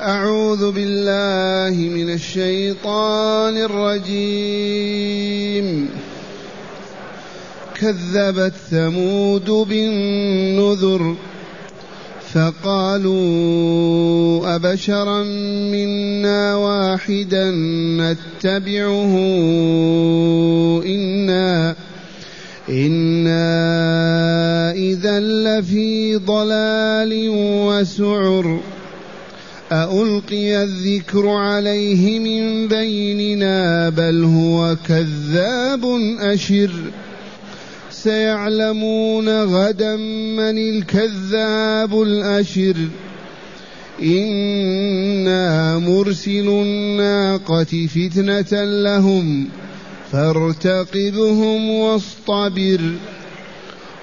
أعوذ بالله من الشيطان الرجيم. كذبت ثمود بالنذر فقالوا أبشرا منا واحدا نتبعه إنا إنا إذا لفي ضلال وسعر. أألقي الذكر عليه من بيننا بل هو كذاب أشر. سيعلمون غدا من الكذاب الأشر. إنا مرسل الناقة فتنة لهم فارتقبهم واصطبر.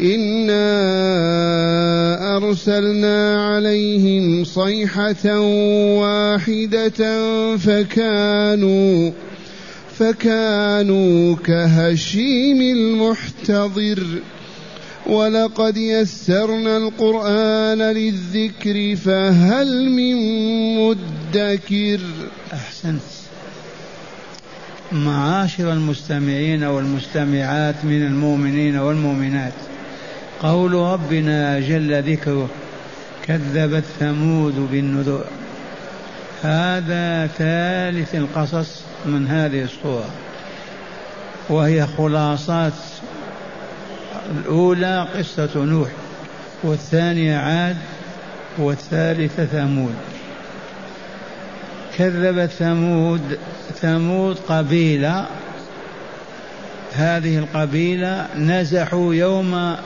انا ارسلنا عليهم صيحه واحدة فكانوا فكانوا كهشيم المحتضر ولقد يسرنا القرآن للذكر فهل من مدكر أحسنت. معاشر المستمعين والمستمعات من المؤمنين والمؤمنات. قول ربنا جل ذكره كذبت ثمود بالنذر. هذا ثالث القصص من هذه الصورة وهي خلاصات الأولى قصة نوح والثانية عاد والثالثة ثمود. كذبت ثمود ثمود قبيلة هذه القبيلة نزحوا يوم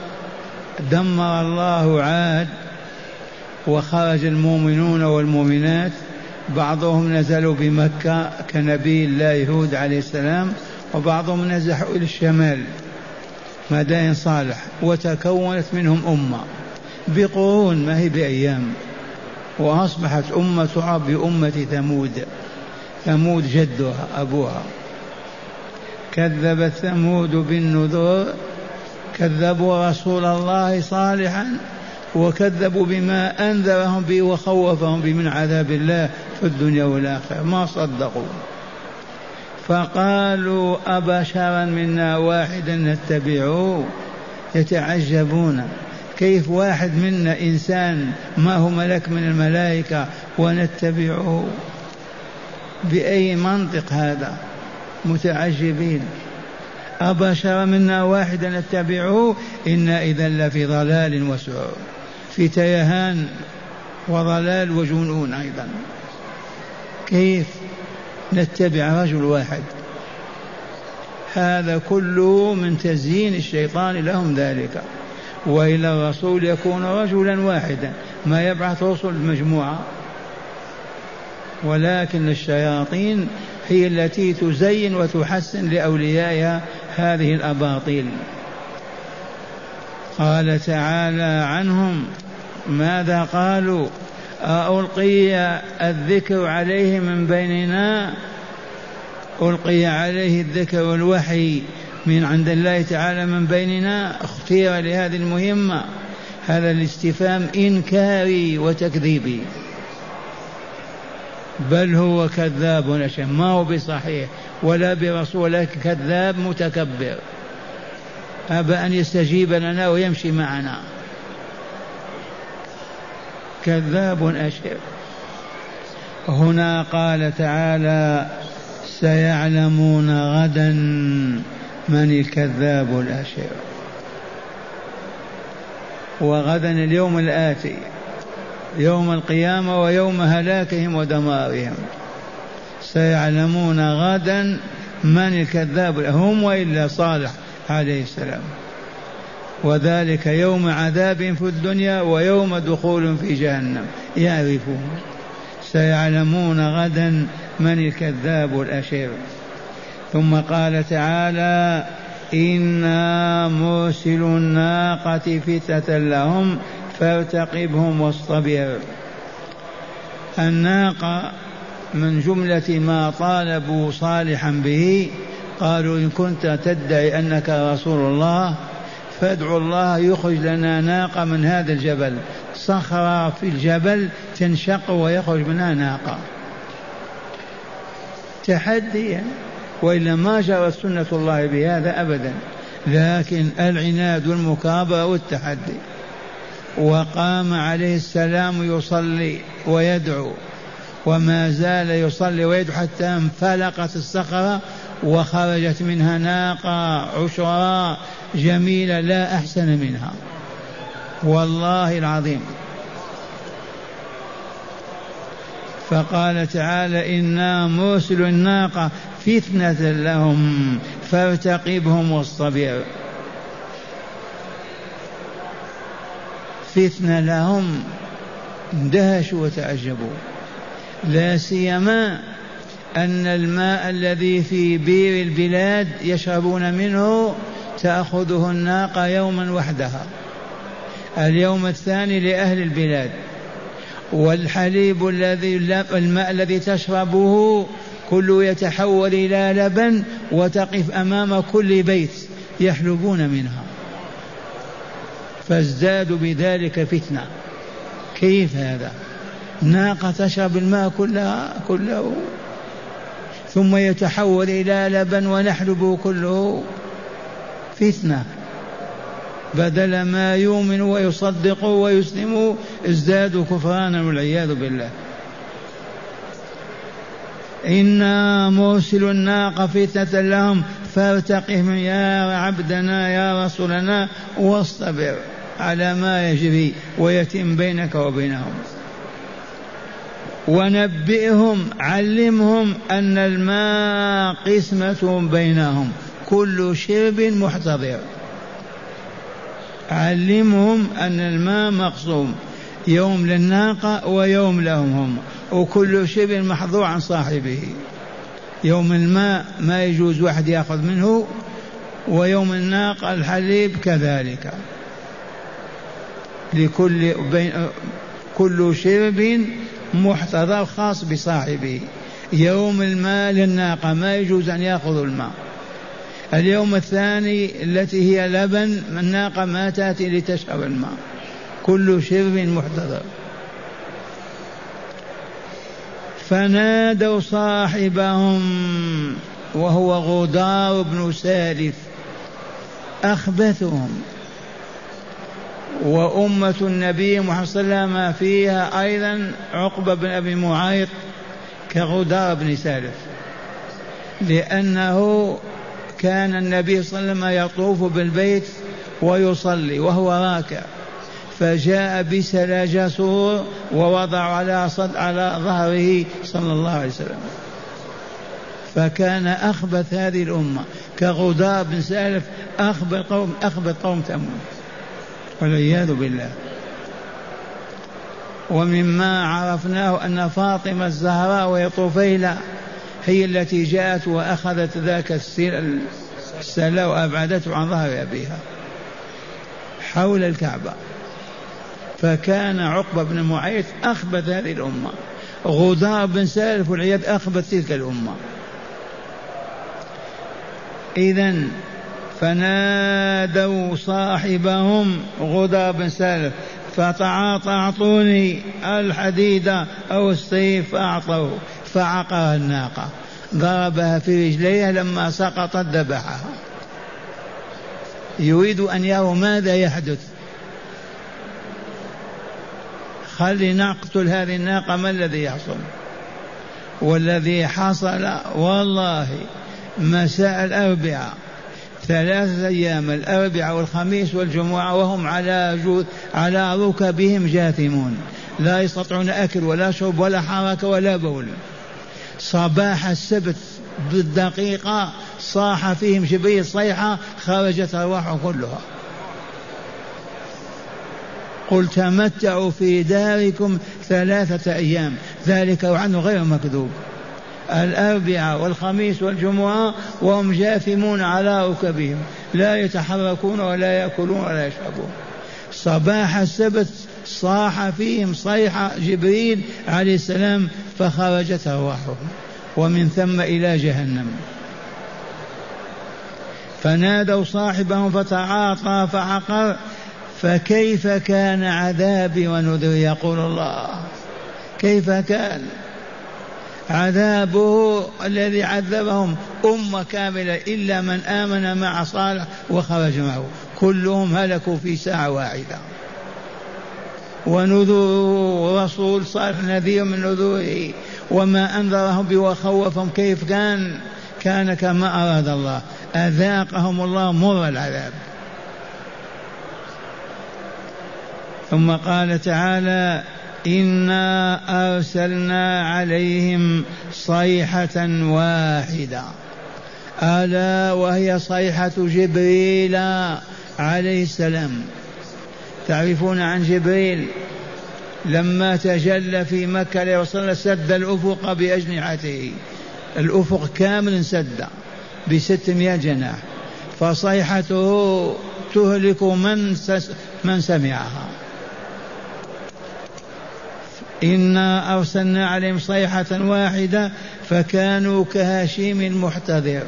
دمر الله عاد وخرج المؤمنون والمؤمنات. بعضهم نزلوا بمكة كنبي الله هود عليه السلام وبعضهم نزحوا إلى الشمال مدائن صالح وتكونت منهم أمة بقرون ما هي بأيام. وأصبحت أمة تعرف بأمة ثمود ثمود جدها أبوها. كذبت ثمود بالنذور كذبوا رسول الله صالحا وكذبوا بما أنذرهم به وخوفهم به من عذاب الله في الدنيا والآخرة. ما صدقوا. فقالوا أبشرا منا واحدا نتبعه. يتعجبون. كيف واحد منا إنسان ما هو ملك من الملائكة ونتبعه؟ بأي منطق هذا؟ متعجبين. أبشر منا واحدا نتبعه إنا إذا لفي ضلال وسعور. في تيهان وضلال وجنون أيضا. كيف نتبع رجل واحد؟ هذا كله من تزيين الشيطان لهم ذلك. وإلى الرسول يكون رجلا واحدا. ما يبعث رسل مجموعة. ولكن الشياطين هي التي تزين وتحسن لأوليائها هذه الأباطيل. قال تعالى عنهم ماذا قالوا؟ ألقي الذكر عليه من بيننا؟ ألقي عليه الذكر والوحي من عند الله تعالى من بيننا؟ اختير لهذه المهمة. هذا الاستفهام إنكاري وتكذيبي. بل هو كذاب أشم ما هو بصحيح ولا برسول كذاب متكبر. أبى أن يستجيب لنا ويمشي معنا. كذاب أشر هنا قال تعالى سيعلمون غدا من الكذاب الأشر وغدا اليوم الآتي. يوم القيامة ويوم هلاكهم ودمارهم. سيعلمون غدا من الكذاب هم وإلا صالح عليه السلام. وذلك يوم عذاب في الدنيا ويوم دخول في جهنم. يعرفون. سيعلمون غدا من الكذاب الأشر. ثم قال تعالى إنا مرسل الناقة فتة لهم فارتقبهم واصطبر. الناقة من جملة ما طالبوا صالحا به قالوا إن كنت تدعي أنك رسول الله فادعوا الله يخرج لنا ناقة من هذا الجبل. صخرة في الجبل تنشق ويخرج منها ناقة. تحديا وإلا ما جرت سنة الله بهذا أبدا. لكن العناد والمكابرة والتحدي. وقام عليه السلام يصلي ويدعو وما زال يصلي ويدعو حتى انفلقت الصخرة وخرجت منها ناقة عشراء جميلة لا أحسن منها. والله العظيم. فقال تعالى إنا مرسل الناقة فتنة لهم فارتقبهم واصطبر. فتنة لهم اندهشوا وتعجبوا. لا سيما أن الماء الذي في بير البلاد يشربون منه تأخذه الناقة يوما وحدها. اليوم الثاني لأهل البلاد. والحليب الذي الماء الذي تشربه كله يتحول إلى لبن وتقف أمام كل بيت يحلبون منها. فازدادوا بذلك فتنة. كيف هذا؟ ناقة تشرب الماء كلها كله. ثم يتحول إلى لبن ونحلبه كله. فتنة. بدل ما يؤمنوا ويصدقوا ويسلموا ازدادوا كفرانا والعياذ بالله. إنا مرسل الناقة فتنة لهم فارتقهم يا عبدنا يا رسولنا واصطبر. على ما يجري ويتم بينك وبينهم. ونبئهم علمهم أن الماء قسمة بينهم. كل شرب محتضر. علمهم أن الماء مقسوم يوم للناقة ويوم لهم هم. وكل شرب محظور عن صاحبه. يوم الماء ما يجوز واحد يأخذ منه ويوم الناقة الحليب كذلك. لكل بين كل شرب محتضر خاص بصاحبه. يوم الماء للناقة ما يجوز أن يأخذ الماء. اليوم الثاني التي هي لبن الناقة ما تأتي لتشرب الماء. كل شرب محتضر. فنادوا صاحبهم وهو غدار بن سالف. أخبثهم. وأمة النبي محمد صلى الله عليه وسلم فيها أيضا عقبة بن أبي معيط كغدار بن سالف لأنه كان النبي صلى الله عليه وسلم يطوف بالبيت ويصلي وهو راكع فجاء بسلاج سور ووضع على صد على ظهره صلى الله عليه وسلم. فكان أخبث هذه الأمة كغدار بن سالف أخبث قوم أخبث قوم ثمود والعياذ بالله. ومما عرفناه أن فاطمة الزهراء وهي طفيلة هي التي جاءت وأخذت ذاك السلا وأبعدته عن ظهر أبيها حول الكعبة. فكان عقبة بن معيط أخبث هذه الأمة. غدار بن سالف والعياذ أخبث تلك الأمة. إذا فنادوا صاحبهم غدار بن سالف فتعاطى أعطوني الحديد أو السيف فأعطوه فعقر الناقة. ضربها في رجليها لما سقطت ذبحها. يريد أن يروا ماذا يحدث. خلي نقتل هذه الناقة ما الذي يحصل؟ والذي حصل والله مساء الأربعاء. ثلاثة أيام الأربعاء والخميس والجمعة وهم على جود على ركبهم جاثمون. لا يستطيعون أكل ولا شرب ولا حركة ولا بول. صباح السبت بالدقيقة صاح فيهم جبريل صيحة خرجت أرواحهم كلها. قل تمتعوا في داركم ثلاثة أيام ذلك عنه غير مكذوب. الأربعاء والخميس والجمعة وهم جاثمون على ركبهم لا يتحركون ولا يأكلون ولا يشربون. صباح السبت صاح فيهم صيحة جبريل عليه السلام فخرجت أرواحهم ومن ثم إلى جهنم. فنادوا صاحبهم فتعاطى فعقر فكيف كان عذابي ونذري؟ يقول الله. كيف كان؟ عذابه الذي عذبهم أمة كاملة إلا من آمن مع صالح وخرج معه. كلهم هلكوا في ساعة واحدة. ونذور رسول صالح نذير من نذوره. وما أنذرهم به وخوفهم كيف كان؟ كان كما أراد الله. أذاقهم الله مر العذاب. ثم قال تعالى إنا أرسلنا عليهم صيحة واحدة. ألا وهي صيحة جبريل عليه السلام. تعرفون عن جبريل؟ لما تجلى في مكة لرسول سد الأفق بأجنحته. الأفق كامل سد بستمائة جناح. فصيحته تهلك من من سمعها. إنا أرسلنا عليهم صيحة واحدة فكانوا كهشيم المحتضر.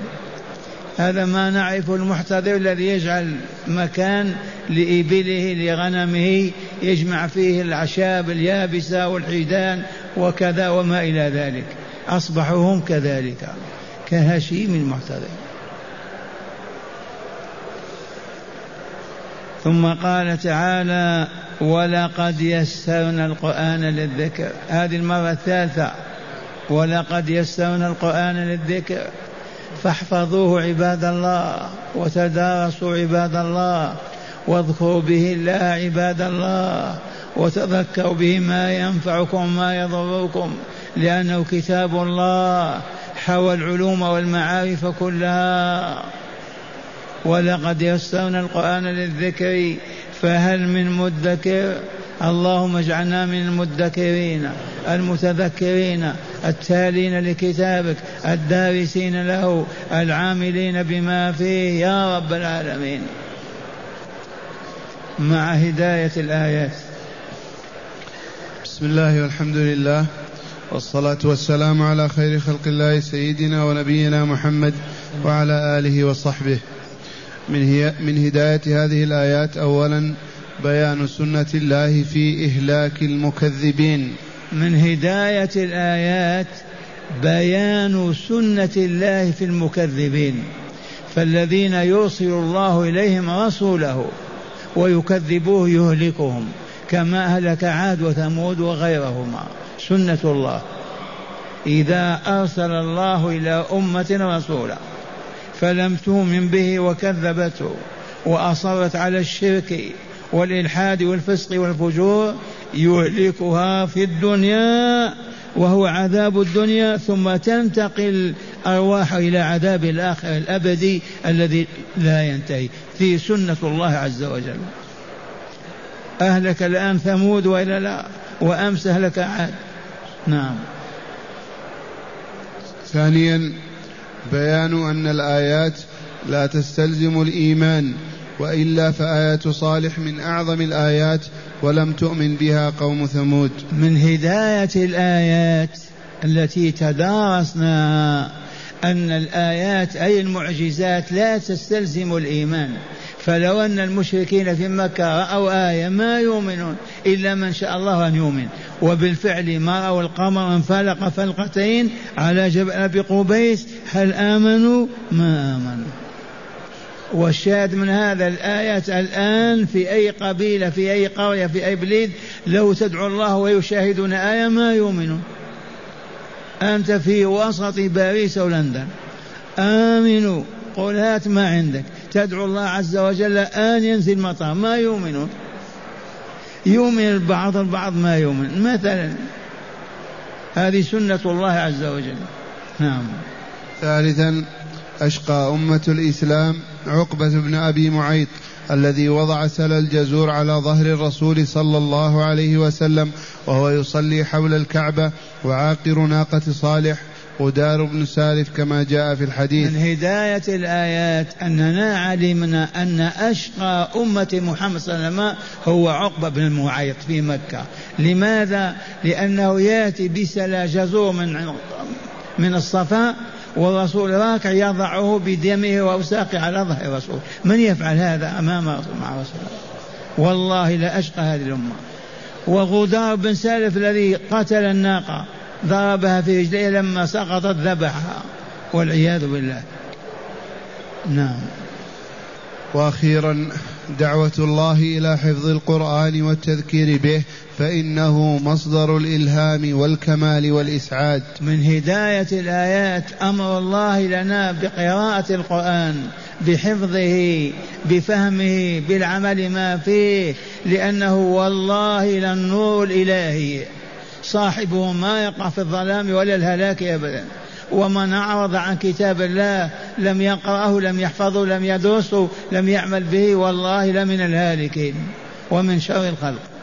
هذا ما نعرف المحتضر الذي يجعل مكان لإبله لغنمه يجمع فيه الأعشاب اليابسة والحيدان وكذا وما إلى ذلك. أصبحوا هم كذلك كهشيم المحتضر. ثم قال تعالى ولقد يسرنا القرآن للذكر. هذه المرة الثالثة. ولقد يسرنا القرآن للذكر. فاحفظوه عباد الله وتدارسوا عباد الله واذكروا به الله عباد الله وتذكروا به ما ينفعكم وما يضركم لأنه كتاب الله حوى العلوم والمعارف كلها. ولقد يسرنا القرآن للذكر. فهل من مدكر؟ اللهم اجعلنا من المدكرين المتذكرين التالين لكتابك الدارسين له العاملين بما فيه يا رب العالمين. مع هداية الآيات. بسم الله والحمد لله والصلاة والسلام على خير خلق الله سيدنا ونبينا محمد وعلى آله وصحبه. من, هي من هداية هذه الآيات أولا بيان سنة الله في إهلاك المكذبين. من هداية الآيات بيان سنة الله في المكذبين. فالذين يرسل الله إليهم رسوله ويكذبوه يهلكهم كما أهلك عاد وثمود وغيرهما. سنة الله. إذا أرسل الله إلى أمة رسولا. فلم تؤمن به وكذبته وأصرت على الشرك والإلحاد والفسق والفجور يهلكها في الدنيا وهو عذاب الدنيا ثم تنتقل أرواح إلى عذاب الآخر الأبدي الذي لا ينتهي. في سنة الله عز وجل. أهلك الآن ثمود وإلا لا؟ وأمس أهلك عاد. نعم. ثانيا بيان أن الآيات لا تستلزم الإيمان وإلا فآية صالح من أعظم الآيات ولم تؤمن بها قوم ثمود. من هداية الآيات التي تدارسناها أن الآيات أي المعجزات لا تستلزم الإيمان. فلو أن المشركين في مكة رأوا آية ما يؤمنون إلا من شاء الله أن يؤمن. وبالفعل ما رأوا القمر انفلق فلقتين على جبل أبي قبيس هل آمنوا؟ ما آمنوا. والشاهد من هذا الآيات الآن في أي قبيلة في أي قرية في أي بلاد لو تدعو الله ويشاهدون آية ما يؤمنون. أنت في وسط باريس أو لندن. آمنوا. قل هات ما عندك. تدعو الله عز وجل آن ينزل مطر ما يؤمنون؟ يؤمن البعض البعض ما يؤمن. مثلا هذه سنة الله عز وجل. نعم. ثالثا أشقى أمة الإسلام عقبة بن أبي معيط الذي وضع سل الجزور على ظهر الرسول صلى الله عليه وسلم وهو يصلي حول الكعبة وعاقر ناقة صالح. غدار بن سالف كما جاء في الحديث. من هداية الآيات أننا علمنا أن أشقى أمة محمد صلى الله عليه وسلم هو عقبة بن المعيط في مكة. لماذا؟ لأنه يأتي بسلا جزور من من الصفاء والرسول راكع يضعه بدمه وأوساقه على ظهر الرسول. من يفعل هذا أمام مع رسول والله لا أشقى هذه الأمة. وغدار بن سالف الذي قتل الناقة. ضربها في رجليه لما سقطت ذبحها والعياذ بالله. نعم. وأخيرا دعوة الله إلى حفظ القرآن والتذكير به فإنه مصدر الإلهام والكمال والإسعاد. من هداية الآيات أمر الله لنا بقراءة القرآن بحفظه بفهمه بالعمل ما فيه لأنه والله للنور الإلهي. صاحبه ما يقع في الظلام ولا الهلاك ابدا. ومن أعرض عن كتاب الله لم يقرأه لم يحفظه لم يدرسه لم يعمل به والله لمن الهالكين. ومن شر الخلق.